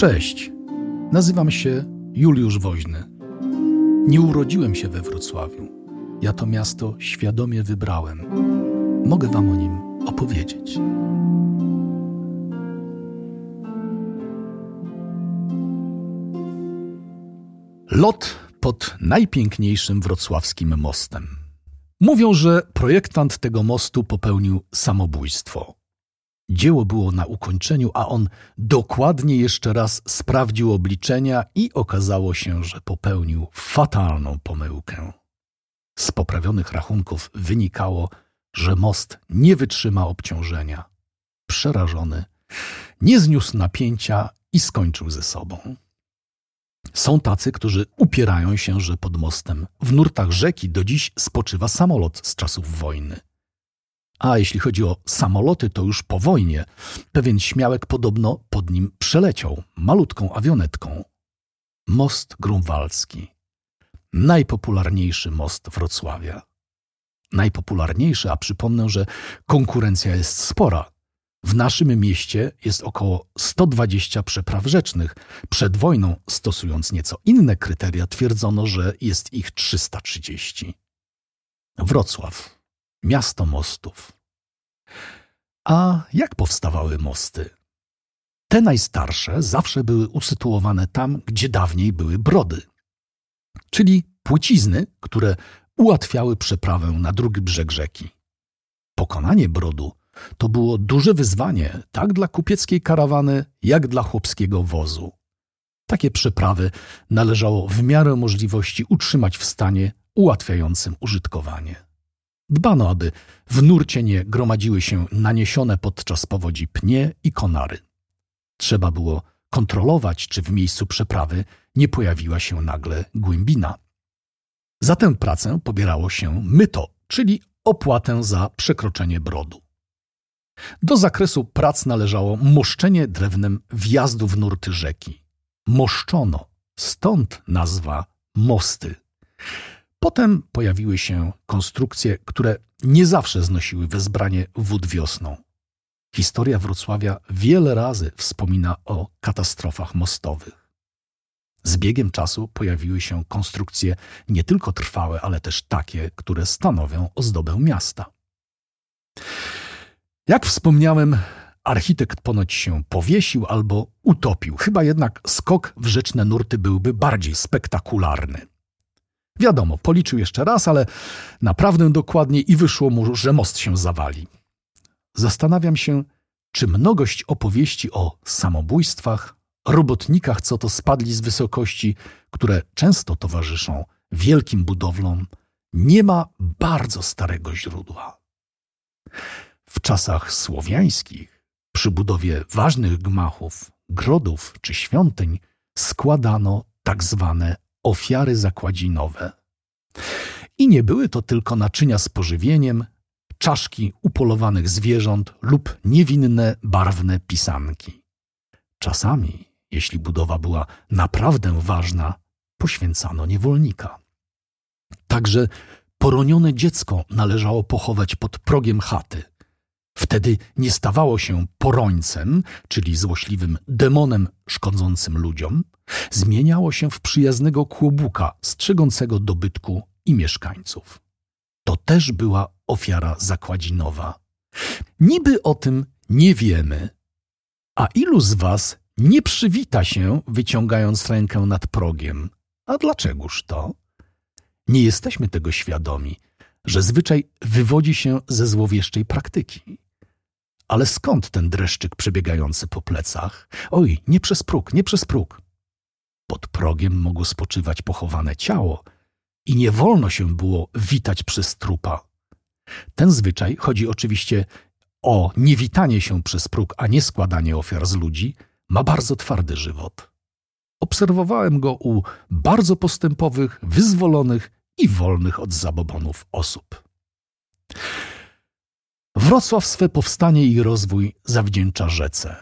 Cześć, nazywam się Juliusz Woźny. Nie urodziłem się we Wrocławiu. Ja to miasto świadomie wybrałem. Mogę Wam o nim opowiedzieć. Lot pod najpiękniejszym wrocławskim mostem. Mówią, że projektant tego mostu popełnił samobójstwo. Dzieło było na ukończeniu, a on dokładnie jeszcze raz sprawdził obliczenia i okazało się, że popełnił fatalną pomyłkę. Z poprawionych rachunków wynikało, że most nie wytrzyma obciążenia. Przerażony, nie zniósł napięcia i skończył ze sobą. Są tacy, którzy upierają się, że pod mostem w nurtach rzeki do dziś spoczywa samolot z czasów wojny. A jeśli chodzi o samoloty, to już po wojnie pewien śmiałek podobno pod nim przeleciał malutką awionetką. Most Grunwaldzki. Najpopularniejszy most Wrocławia. Najpopularniejszy, a przypomnę, że konkurencja jest spora. W naszym mieście jest około 120 przepraw rzecznych. Przed wojną, stosując nieco inne kryteria, twierdzono, że jest ich 330. Wrocław, miasto mostów. A jak powstawały mosty? Te najstarsze zawsze były usytuowane tam, gdzie dawniej były brody, czyli płycizny, które ułatwiały przeprawę na drugi brzeg rzeki. Pokonanie brodu to było duże wyzwanie tak dla kupieckiej karawany, jak dla chłopskiego wozu. Takie przeprawy należało w miarę możliwości utrzymać w stanie ułatwiającym użytkowanie. Dbano, aby w nurcie nie gromadziły się naniesione podczas powodzi pnie i konary. Trzeba było kontrolować, czy w miejscu przeprawy nie pojawiła się nagle głębina. Za tę pracę pobierało się myto, czyli opłatę za przekroczenie brodu. Do zakresu prac należało moszczenie drewnem wjazdu w nurty rzeki. Moszczono, stąd nazwa mosty. Potem pojawiły się konstrukcje, które nie zawsze znosiły wezbranie wód wiosną. Historia Wrocławia wiele razy wspomina o katastrofach mostowych. Z biegiem czasu pojawiły się konstrukcje nie tylko trwałe, ale też takie, które stanowią ozdobę miasta. Jak wspomniałem, architekt ponoć się powiesił albo utopił. Chyba jednak skok w rzeczne nurty byłby bardziej spektakularny. Wiadomo, policzył jeszcze raz, ale naprawdę dokładnie i wyszło mu, że most się zawali. Zastanawiam się, czy mnogość opowieści o samobójstwach, robotnikach, co to spadli z wysokości, które często towarzyszą wielkim budowlom, nie ma bardzo starego źródła. W czasach słowiańskich, przy budowie ważnych gmachów, grodów czy świątyń, składano tak zwane ofiary zakładzinowe. I nie były to tylko naczynia z pożywieniem, czaszki upolowanych zwierząt lub niewinne, barwne pisanki. Czasami, jeśli budowa była naprawdę ważna, poświęcano niewolnika. Także poronione dziecko należało pochować pod progiem chaty. Wtedy nie stawało się porońcem, czyli złośliwym demonem szkodzącym ludziom, zmieniało się w przyjaznego kłobuka strzegącego dobytku i mieszkańców. To też była ofiara zakładzinowa. Niby o tym nie wiemy, a ilu z was nie przywita się, wyciągając rękę nad progiem? A dlaczegoż to? Nie jesteśmy tego świadomi, że zwyczaj wywodzi się ze złowieszczej praktyki. Ale skąd ten dreszczyk przebiegający po plecach? Oj, nie przez próg, nie przez próg. Pod progiem mogło spoczywać pochowane ciało i nie wolno się było witać przez trupa. Ten zwyczaj chodzi oczywiście o niewitanie się przez próg, a nie składanie ofiar z ludzi, ma bardzo twardy żywot. Obserwowałem go u bardzo postępowych, wyzwolonych i wolnych od zabobonów osób. Wrocław swe powstanie i rozwój zawdzięcza rzece.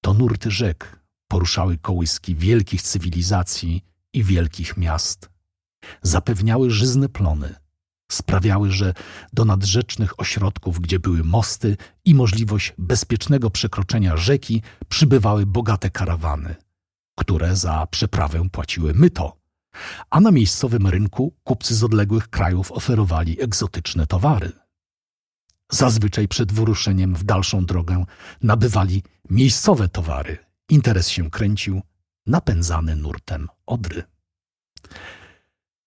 To nurty rzek poruszały kołyski wielkich cywilizacji i wielkich miast. Zapewniały żyzne plony, sprawiały, że do nadrzecznych ośrodków, gdzie były mosty i możliwość bezpiecznego przekroczenia rzeki, przybywały bogate karawany, które za przeprawę płaciły myto. A na miejscowym rynku kupcy z odległych krajów oferowali egzotyczne towary. Zazwyczaj przed wyruszeniem w dalszą drogę nabywali miejscowe towary. Interes się kręcił, napędzany nurtem Odry.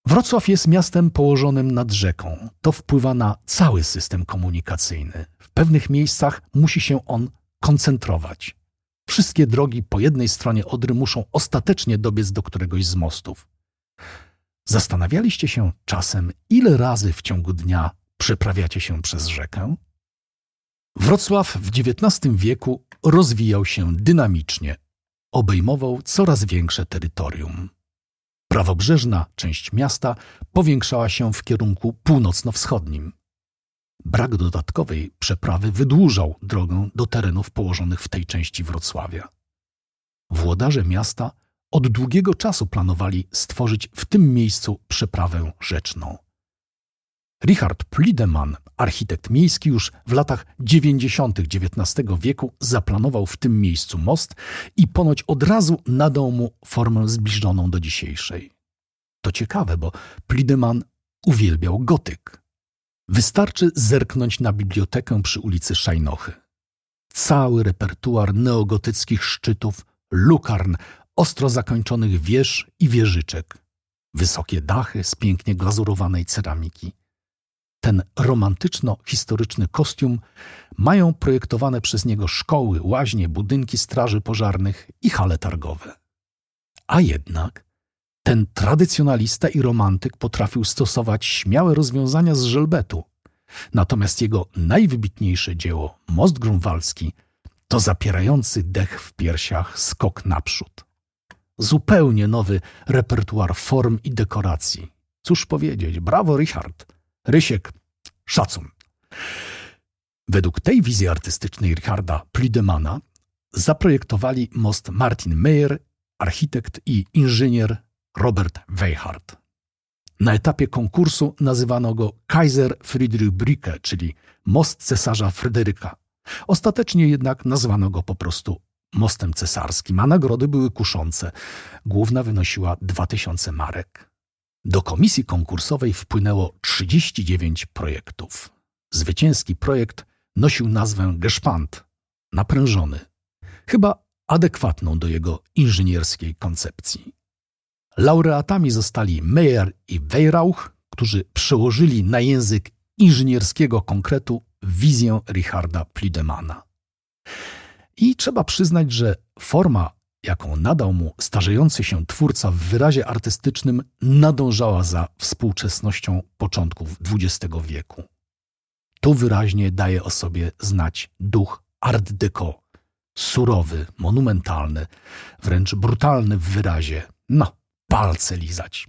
Wrocław jest miastem położonym nad rzeką. To wpływa na cały system komunikacyjny. W pewnych miejscach musi się on koncentrować. Wszystkie drogi po jednej stronie Odry muszą ostatecznie dobiec do któregoś z mostów. Zastanawialiście się czasem, ile razy w ciągu dnia przeprawiacie się przez rzekę? Wrocław w XIX wieku rozwijał się dynamicznie, obejmował coraz większe terytorium. Prawobrzeżna część miasta powiększała się w kierunku północno-wschodnim. Brak dodatkowej przeprawy wydłużał drogę do terenów położonych w tej części Wrocławia. Włodarze miasta od długiego czasu planowali stworzyć w tym miejscu przeprawę rzeczną. Richard Plideman, architekt miejski, już w latach 90. XIX wieku zaplanował w tym miejscu most i ponoć od razu nadał mu formę zbliżoną do dzisiejszej. To ciekawe, bo Plideman uwielbiał gotyk. Wystarczy zerknąć na bibliotekę przy ulicy Szajnochy. Cały repertuar neogotyckich szczytów, lukarn, ostro zakończonych wież i wieżyczek. Wysokie dachy z pięknie glazurowanej ceramiki ten romantyczno-historyczny kostium mają projektowane przez niego szkoły, łaźnie, budynki straży pożarnych i hale targowe. A jednak ten tradycjonalista i romantyk potrafił stosować śmiałe rozwiązania z żelbetu. Natomiast jego najwybitniejsze dzieło, Most Grunwaldzki, to zapierający dech w piersiach skok naprzód. Zupełnie nowy repertuar form i dekoracji. Cóż powiedzieć, brawo Richard. Rysiek, szacun. Według tej wizji artystycznej Richarda Plidemana zaprojektowali most Martin Meyer, architekt i inżynier Robert Weihart. Na etapie konkursu nazywano go Kaiser Friedrich Brücke, czyli most cesarza Fryderyka. Ostatecznie jednak nazwano go po prostu mostem cesarskim, a nagrody były kuszące. Główna wynosiła 2000 marek. Do komisji konkursowej wpłynęło 39 projektów. Zwycięski projekt nosił nazwę Geszpant, naprężony, chyba adekwatną do jego inżynierskiej koncepcji. Laureatami zostali Meyer i Weyrauch, którzy przełożyli na język inżynierskiego konkretu wizję Richarda Plidemana. I trzeba przyznać, że forma jaką nadał mu starzejący się twórca w wyrazie artystycznym, nadążała za współczesnością początków XX wieku. Tu wyraźnie daje o sobie znać duch art déco, surowy, monumentalny, wręcz brutalny w wyrazie. No, palce lizać.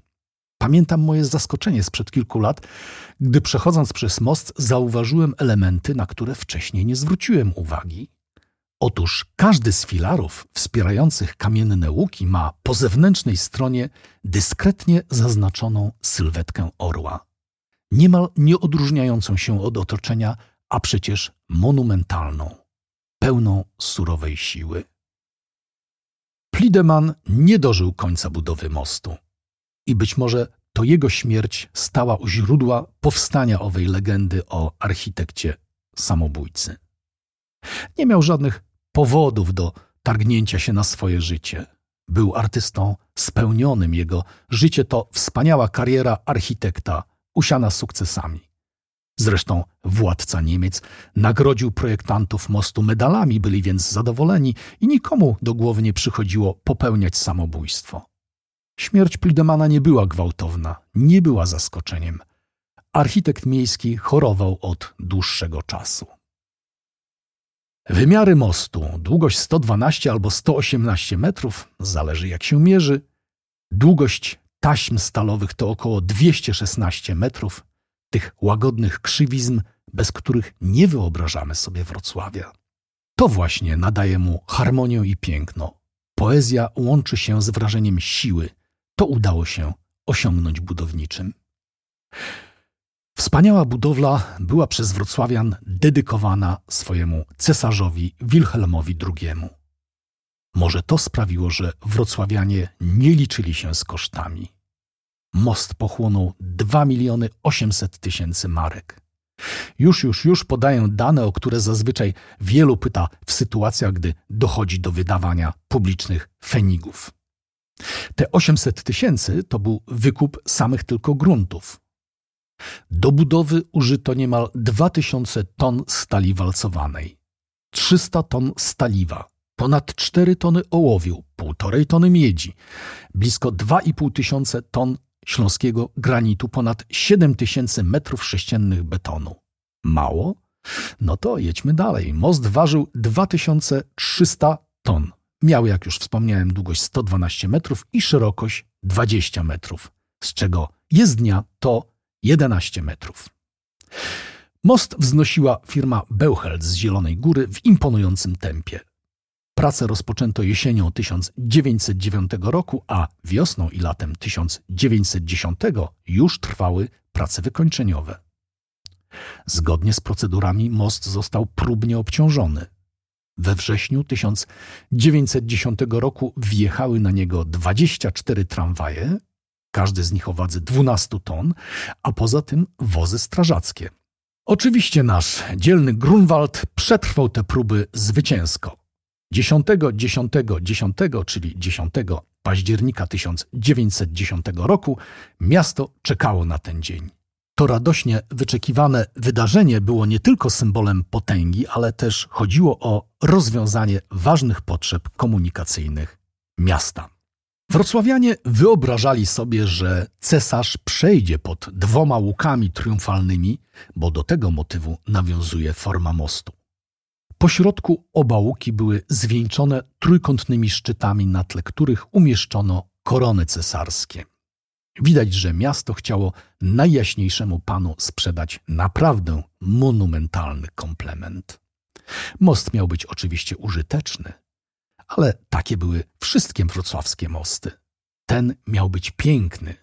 Pamiętam moje zaskoczenie sprzed kilku lat, gdy przechodząc przez most zauważyłem elementy, na które wcześniej nie zwróciłem uwagi Otóż każdy z filarów wspierających kamienne łuki ma po zewnętrznej stronie dyskretnie zaznaczoną sylwetkę orła, niemal nie odróżniającą się od otoczenia, a przecież monumentalną, pełną surowej siły. Plideman nie dożył końca budowy mostu i być może to jego śmierć stała u źródła powstania owej legendy o architekcie samobójcy. Nie miał żadnych powodów do targnięcia się na swoje życie. Był artystą spełnionym, jego życie to wspaniała kariera architekta, usiana sukcesami. Zresztą władca Niemiec nagrodził projektantów mostu medalami, byli więc zadowoleni i nikomu do głowy nie przychodziło popełniać samobójstwo. Śmierć Plidemana nie była gwałtowna, nie była zaskoczeniem. Architekt miejski chorował od dłuższego czasu. Wymiary mostu, długość 112 albo 118 metrów, zależy jak się mierzy. Długość taśm stalowych to około 216 metrów, tych łagodnych krzywizm, bez których nie wyobrażamy sobie Wrocławia. To właśnie nadaje mu harmonię i piękno. Poezja łączy się z wrażeniem siły. To udało się osiągnąć budowniczym. Wspaniała budowla była przez wrocławian dedykowana swojemu cesarzowi Wilhelmowi II. Może to sprawiło, że wrocławianie nie liczyli się z kosztami. Most pochłonął 2 miliony 800 tysięcy marek. Już, już, już podaję dane, o które zazwyczaj wielu pyta w sytuacjach, gdy dochodzi do wydawania publicznych fenigów. Te 800 tysięcy to był wykup samych tylko gruntów. Do budowy użyto niemal 2000 ton stali walcowanej, 300 ton staliwa, ponad 4 tony ołowiu, 1,5 tony miedzi, blisko 2,5 tysiące ton śląskiego granitu, ponad 7 tysięcy metrów sześciennych betonu. Mało? No to jedźmy dalej. Most ważył 2300 ton. Miał, jak już wspomniałem, długość 112 metrów i szerokość 20 metrów, z czego jezdnia to 11 metrów. Most wznosiła firma Bełchelt z Zielonej Góry w imponującym tempie. Prace rozpoczęto jesienią 1909 roku, a wiosną i latem 1910 już trwały prace wykończeniowe. Zgodnie z procedurami most został próbnie obciążony. We wrześniu 1910 roku wjechały na niego 24 tramwaje, każdy z nich o wadze 12 ton, a poza tym wozy strażackie. Oczywiście nasz dzielny Grunwald przetrwał te próby zwycięsko. 10, 10, 10, czyli 10 października 1910 roku miasto czekało na ten dzień. To radośnie wyczekiwane wydarzenie było nie tylko symbolem potęgi, ale też chodziło o rozwiązanie ważnych potrzeb komunikacyjnych miasta. Wrocławianie wyobrażali sobie, że cesarz przejdzie pod dwoma łukami triumfalnymi, bo do tego motywu nawiązuje forma mostu. Po środku oba łuki były zwieńczone trójkątnymi szczytami, na tle których umieszczono korony cesarskie. Widać, że miasto chciało najjaśniejszemu panu sprzedać naprawdę monumentalny komplement. Most miał być oczywiście użyteczny, ale takie były wszystkie wrocławskie mosty. Ten miał być piękny.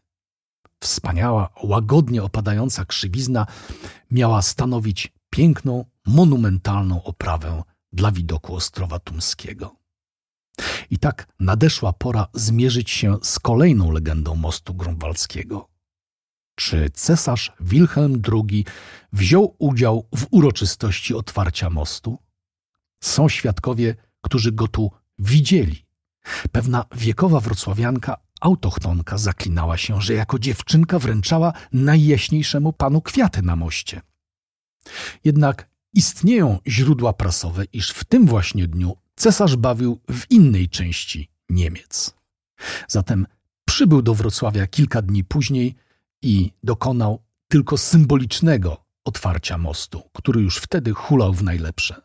Wspaniała, łagodnie opadająca krzywizna miała stanowić piękną, monumentalną oprawę dla widoku Ostrowa Tumskiego. I tak nadeszła pora zmierzyć się z kolejną legendą mostu grunwaldzkiego. Czy cesarz Wilhelm II wziął udział w uroczystości otwarcia mostu? Są świadkowie, którzy go tu widzieli. Pewna wiekowa wrocławianka, autochtonka, zaklinała się, że jako dziewczynka wręczała najjaśniejszemu panu kwiaty na moście. Jednak istnieją źródła prasowe, iż w tym właśnie dniu cesarz bawił w innej części Niemiec. Zatem przybył do Wrocławia kilka dni później i dokonał tylko symbolicznego otwarcia mostu, który już wtedy hulał w najlepsze.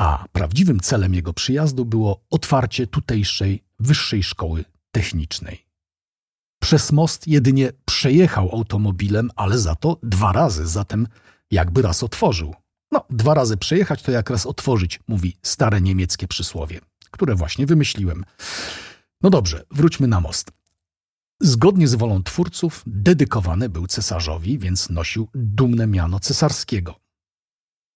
A prawdziwym celem jego przyjazdu było otwarcie tutejszej wyższej szkoły technicznej. Przez most jedynie przejechał automobilem, ale za to dwa razy, zatem jakby raz otworzył. No, dwa razy przejechać to jak raz otworzyć, mówi stare niemieckie przysłowie, które właśnie wymyśliłem. No dobrze, wróćmy na most. Zgodnie z wolą twórców, dedykowany był cesarzowi, więc nosił dumne miano cesarskiego.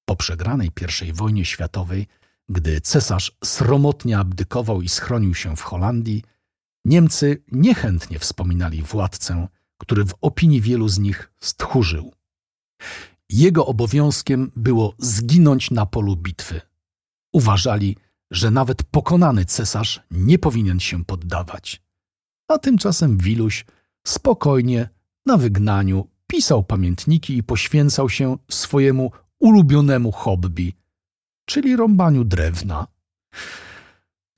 Po przegranej I wojnie światowej, gdy cesarz sromotnie abdykował i schronił się w Holandii, Niemcy niechętnie wspominali władcę, który w opinii wielu z nich stchórzył. Jego obowiązkiem było zginąć na polu bitwy. Uważali, że nawet pokonany cesarz nie powinien się poddawać. A tymczasem Wiluś spokojnie, na wygnaniu, pisał pamiętniki i poświęcał się swojemu ulubionemu hobby, czyli rąbaniu drewna.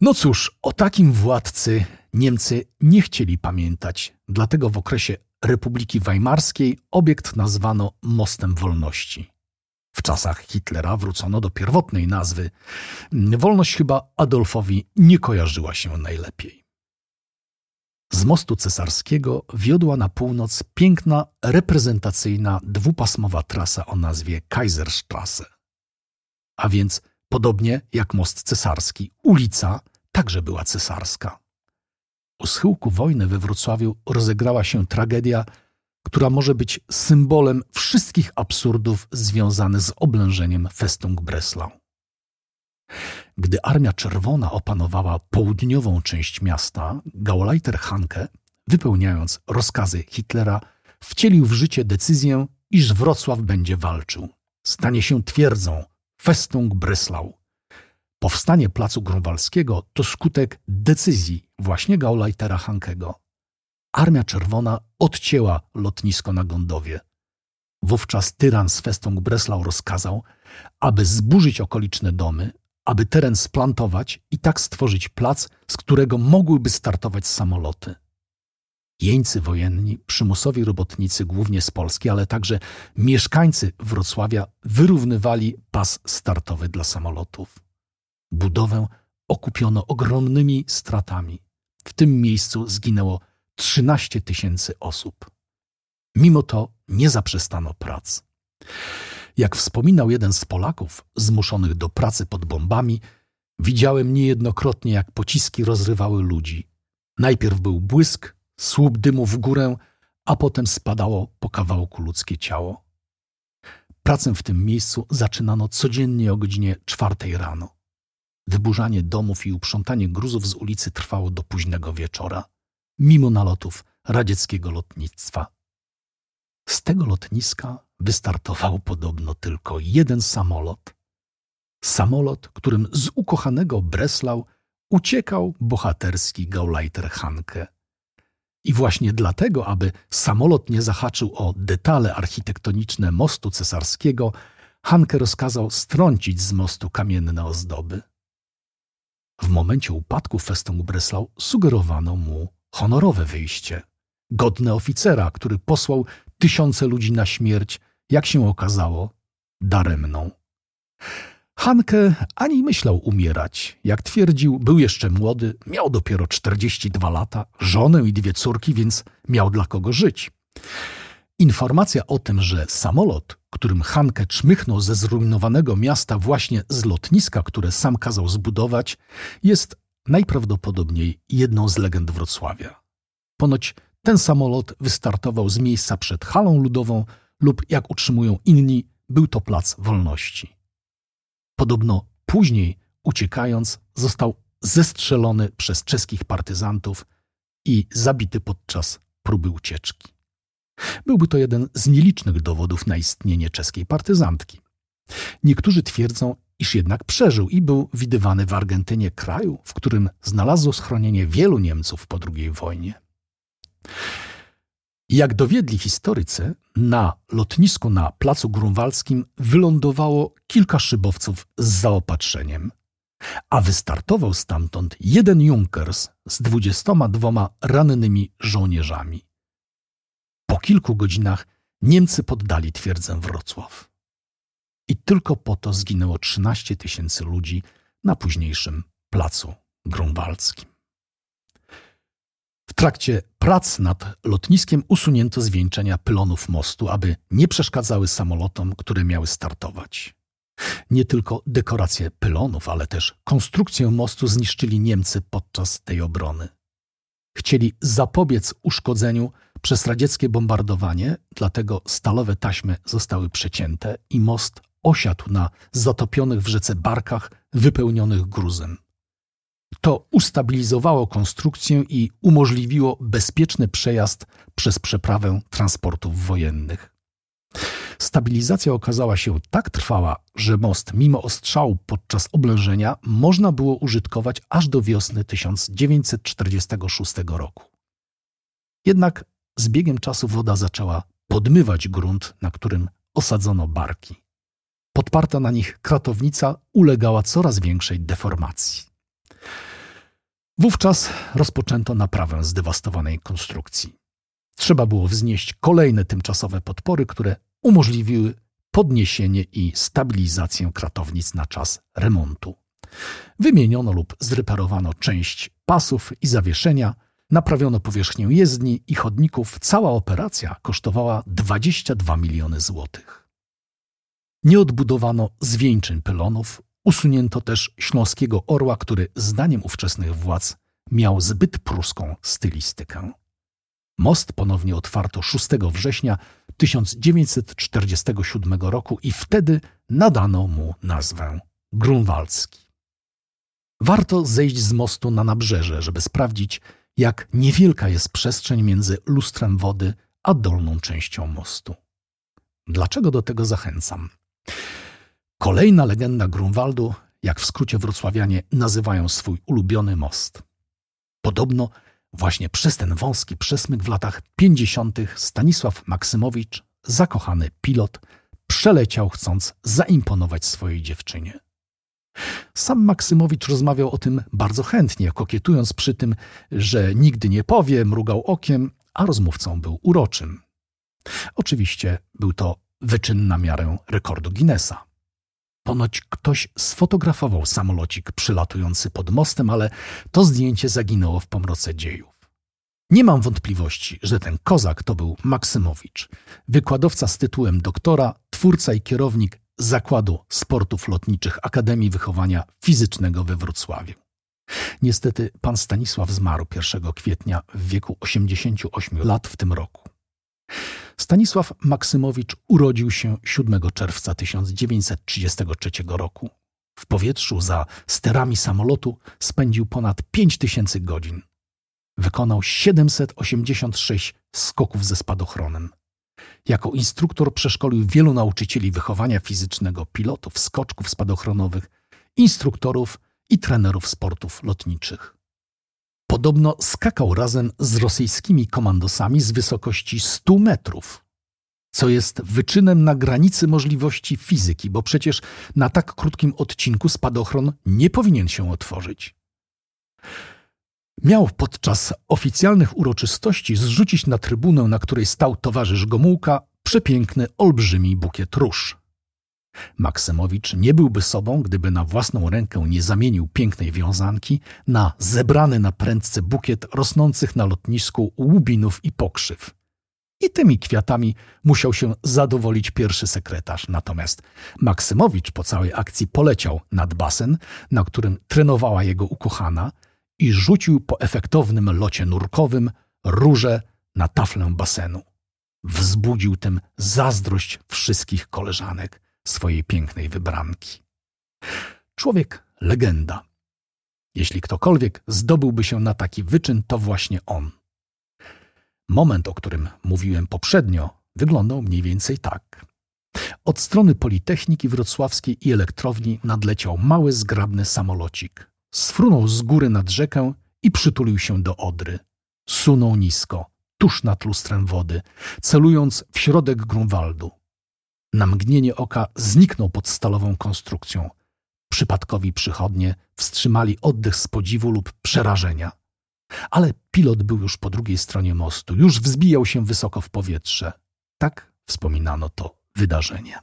No cóż, o takim władcy Niemcy nie chcieli pamiętać, dlatego w okresie Republiki Weimarskiej obiekt nazwano Mostem Wolności. W czasach Hitlera wrócono do pierwotnej nazwy. Wolność chyba Adolfowi nie kojarzyła się najlepiej. Z mostu cesarskiego wiodła na północ piękna, reprezentacyjna, dwupasmowa trasa o nazwie Kaiserstrasse. A więc, podobnie jak most cesarski, ulica także była cesarska. U schyłku wojny we Wrocławiu rozegrała się tragedia, która może być symbolem wszystkich absurdów związanych z oblężeniem Festung Breslau. Gdy Armia Czerwona opanowała południową część miasta, Gauleiter Hanke, wypełniając rozkazy Hitlera, wcielił w życie decyzję, iż Wrocław będzie walczył. Stanie się twierdzą Festung Breslau. Powstanie Placu Grunwaldzkiego to skutek decyzji właśnie Gauleitera Hankego. Armia Czerwona odcięła lotnisko na Gondowie. Wówczas tyran z Festung Breslau rozkazał, aby zburzyć okoliczne domy, aby teren splantować i tak stworzyć plac, z którego mogłyby startować samoloty. Jeńcy wojenni, przymusowi robotnicy, głównie z Polski, ale także mieszkańcy Wrocławia wyrównywali pas startowy dla samolotów. Budowę okupiono ogromnymi stratami. W tym miejscu zginęło 13 tysięcy osób. Mimo to nie zaprzestano prac. Jak wspominał jeden z Polaków zmuszonych do pracy pod bombami, widziałem niejednokrotnie, jak pociski rozrywały ludzi. Najpierw był błysk, słup dymu w górę, a potem spadało po kawałku ludzkie ciało. Pracę w tym miejscu zaczynano codziennie o godzinie czwartej rano. Wyburzanie domów i uprzątanie gruzów z ulicy trwało do późnego wieczora, mimo nalotów radzieckiego lotnictwa. Z tego lotniska wystartował podobno tylko jeden samolot. Samolot, którym z ukochanego Breslau uciekał bohaterski Gauleiter Hanke. I właśnie dlatego, aby samolot nie zahaczył o detale architektoniczne mostu cesarskiego, Hanke rozkazał strącić z mostu kamienne ozdoby. W momencie upadku Festung Breslau sugerowano mu honorowe wyjście, godne oficera, który posłał tysiące ludzi na śmierć, jak się okazało, daremną. Hanke ani myślał umierać. Jak twierdził, był jeszcze młody, miał dopiero 42 lata, żonę i dwie córki, więc miał dla kogo żyć. Informacja o tym, że samolot, którym Hanke czmychnął ze zrujnowanego miasta właśnie z lotniska, które sam kazał zbudować, jest najprawdopodobniej jedną z legend Wrocławia. Ponoć ten samolot wystartował z miejsca przed halą ludową lub, jak utrzymują inni, był to plac wolności. Podobno później, uciekając, został zestrzelony przez czeskich partyzantów i zabity podczas próby ucieczki. Byłby to jeden z nielicznych dowodów na istnienie czeskiej partyzantki. Niektórzy twierdzą, iż jednak przeżył i był widywany w Argentynie, kraju, w którym znalazło schronienie wielu Niemców po II wojnie. Jak dowiedli historycy, na lotnisku na Placu Grunwaldzkim wylądowało kilka szybowców z zaopatrzeniem, a wystartował stamtąd jeden Junkers z dwudziestoma dwoma rannymi żołnierzami. Po kilku godzinach Niemcy poddali twierdzę Wrocław. I tylko po to zginęło 13 tysięcy ludzi na późniejszym Placu Grunwaldzkim. Trakcie prac nad lotniskiem usunięto zwieńczenia pylonów mostu, aby nie przeszkadzały samolotom, które miały startować. Nie tylko dekoracje pylonów, ale też konstrukcję mostu zniszczyli Niemcy podczas tej obrony. Chcieli zapobiec uszkodzeniu przez radzieckie bombardowanie, dlatego stalowe taśmy zostały przecięte i most osiadł na zatopionych w rzece barkach wypełnionych gruzem. To ustabilizowało konstrukcję i umożliwiło bezpieczny przejazd przez przeprawę transportów wojennych. Stabilizacja okazała się tak trwała, że most, mimo ostrzału podczas oblężenia, można było użytkować aż do wiosny 1946 roku. Jednak z biegiem czasu woda zaczęła podmywać grunt, na którym osadzono barki. Podparta na nich kratownica ulegała coraz większej deformacji. Wówczas rozpoczęto naprawę zdewastowanej konstrukcji. Trzeba było wznieść kolejne tymczasowe podpory, które umożliwiły podniesienie i stabilizację kratownic na czas remontu. Wymieniono lub zreparowano część pasów i zawieszenia, naprawiono powierzchnię jezdni i chodników. Cała operacja kosztowała 22 miliony złotych. Nie odbudowano zwieńczeń pylonów, Usunięto też śląskiego orła, który zdaniem ówczesnych władz miał zbyt pruską stylistykę. Most ponownie otwarto 6 września 1947 roku i wtedy nadano mu nazwę Grunwaldzki. Warto zejść z mostu na nabrzeże, żeby sprawdzić, jak niewielka jest przestrzeń między lustrem wody a dolną częścią mostu. Dlaczego do tego zachęcam? Kolejna legenda Grunwaldu, jak w skrócie wrocławianie nazywają swój ulubiony most. Podobno właśnie przez ten wąski przesmyk w latach 50. Stanisław Maksymowicz, zakochany pilot, przeleciał chcąc zaimponować swojej dziewczynie. Sam Maksymowicz rozmawiał o tym bardzo chętnie, kokietując przy tym, że nigdy nie powie, mrugał okiem, a rozmówcą był uroczym. Oczywiście był to wyczyn na miarę rekordu Guinnessa. Ponoć ktoś sfotografował samolocik przylatujący pod mostem, ale to zdjęcie zaginęło w pomroce dziejów. Nie mam wątpliwości, że ten kozak to był Maksymowicz, wykładowca z tytułem doktora, twórca i kierownik Zakładu Sportów Lotniczych Akademii Wychowania Fizycznego we Wrocławiu. Niestety pan Stanisław zmarł 1 kwietnia w wieku 88 lat w tym roku. Stanisław Maksymowicz urodził się 7 czerwca 1933 roku. W powietrzu za sterami samolotu spędził ponad 5000 godzin. Wykonał 786 skoków ze spadochronem. Jako instruktor przeszkolił wielu nauczycieli wychowania fizycznego, pilotów, skoczków spadochronowych, instruktorów i trenerów sportów lotniczych. Podobno skakał razem z rosyjskimi komandosami z wysokości 100 metrów, co jest wyczynem na granicy możliwości fizyki, bo przecież na tak krótkim odcinku spadochron nie powinien się otworzyć. Miał podczas oficjalnych uroczystości zrzucić na trybunę, na której stał towarzysz Gomułka, przepiękny, olbrzymi bukiet róż. Maksymowicz nie byłby sobą, gdyby na własną rękę nie zamienił pięknej wiązanki na zebrany na prędce bukiet rosnących na lotnisku łubinów i pokrzyw. I tymi kwiatami musiał się zadowolić pierwszy sekretarz. Natomiast Maksymowicz po całej akcji poleciał nad basen, na którym trenowała jego ukochana i rzucił po efektownym locie nurkowym róże na taflę basenu. Wzbudził tym zazdrość wszystkich koleżanek swojej pięknej wybranki. Człowiek legenda. Jeśli ktokolwiek zdobyłby się na taki wyczyn, to właśnie on. Moment, o którym mówiłem poprzednio, wyglądał mniej więcej tak. Od strony Politechniki Wrocławskiej i elektrowni nadleciał mały, zgrabny samolocik. Sfrunął z góry nad rzekę i przytulił się do Odry. Sunął nisko, tuż nad lustrem wody, celując w środek Grunwaldu. Na mgnienie oka zniknął pod stalową konstrukcją. Przypadkowi przychodnie wstrzymali oddech z podziwu lub przerażenia. Ale pilot był już po drugiej stronie mostu, już wzbijał się wysoko w powietrze. Tak wspominano to wydarzenie.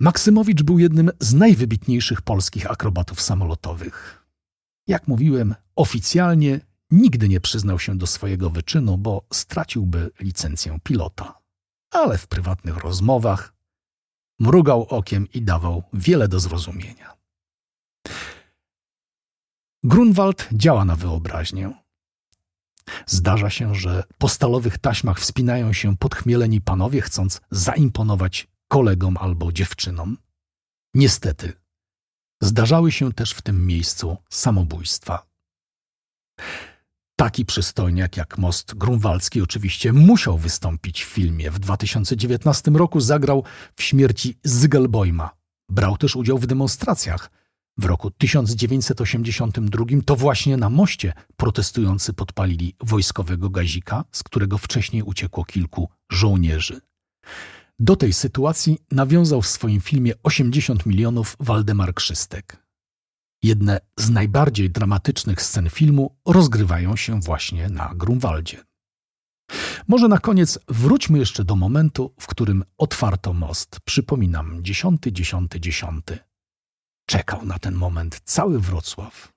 Maksymowicz był jednym z najwybitniejszych polskich akrobatów samolotowych. Jak mówiłem, oficjalnie nigdy nie przyznał się do swojego wyczynu, bo straciłby licencję pilota. Ale w prywatnych rozmowach mrugał okiem i dawał wiele do zrozumienia. Grunwald działa na wyobraźnię. Zdarza się, że po stalowych taśmach wspinają się podchmieleni panowie, chcąc zaimponować kolegom albo dziewczynom. Niestety, zdarzały się też w tym miejscu samobójstwa. Taki przystojniak jak Most Grunwaldzki oczywiście musiał wystąpić w filmie. W 2019 roku zagrał w śmierci Zygelbojma. Brał też udział w demonstracjach. W roku 1982 to właśnie na moście protestujący podpalili wojskowego gazika, z którego wcześniej uciekło kilku żołnierzy. Do tej sytuacji nawiązał w swoim filmie 80 milionów Waldemar Krzystek. Jedne z najbardziej dramatycznych scen filmu rozgrywają się właśnie na Grunwaldzie. Może na koniec wróćmy jeszcze do momentu, w którym otwarto most. Przypominam, 10, 10, 10. Czekał na ten moment cały Wrocław.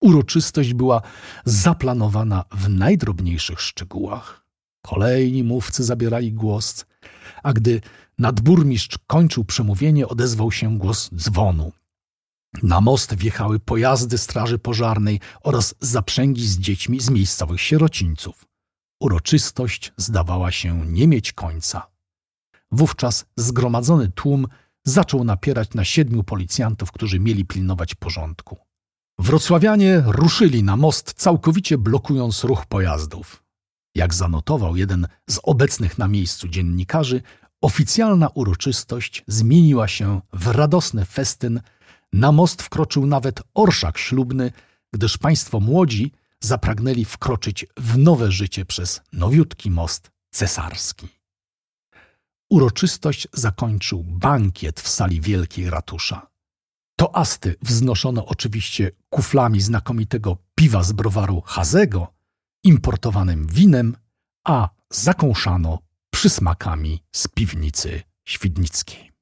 Uroczystość była zaplanowana w najdrobniejszych szczegółach. Kolejni mówcy zabierali głos, a gdy nadburmistrz kończył przemówienie, odezwał się głos dzwonu. Na most wjechały pojazdy straży pożarnej oraz zaprzęgi z dziećmi z miejscowych sierocińców. Uroczystość zdawała się nie mieć końca. Wówczas zgromadzony tłum zaczął napierać na siedmiu policjantów, którzy mieli pilnować porządku. Wrocławianie ruszyli na most, całkowicie blokując ruch pojazdów. Jak zanotował jeden z obecnych na miejscu dziennikarzy, oficjalna uroczystość zmieniła się w radosny festyn. Na most wkroczył nawet orszak ślubny, gdyż państwo młodzi zapragnęli wkroczyć w nowe życie przez nowiutki most cesarski. Uroczystość zakończył bankiet w sali wielkiej ratusza. Toasty wznoszono oczywiście kuflami znakomitego piwa z browaru Hazego, importowanym winem, a zakąszano przysmakami z piwnicy świdnickiej.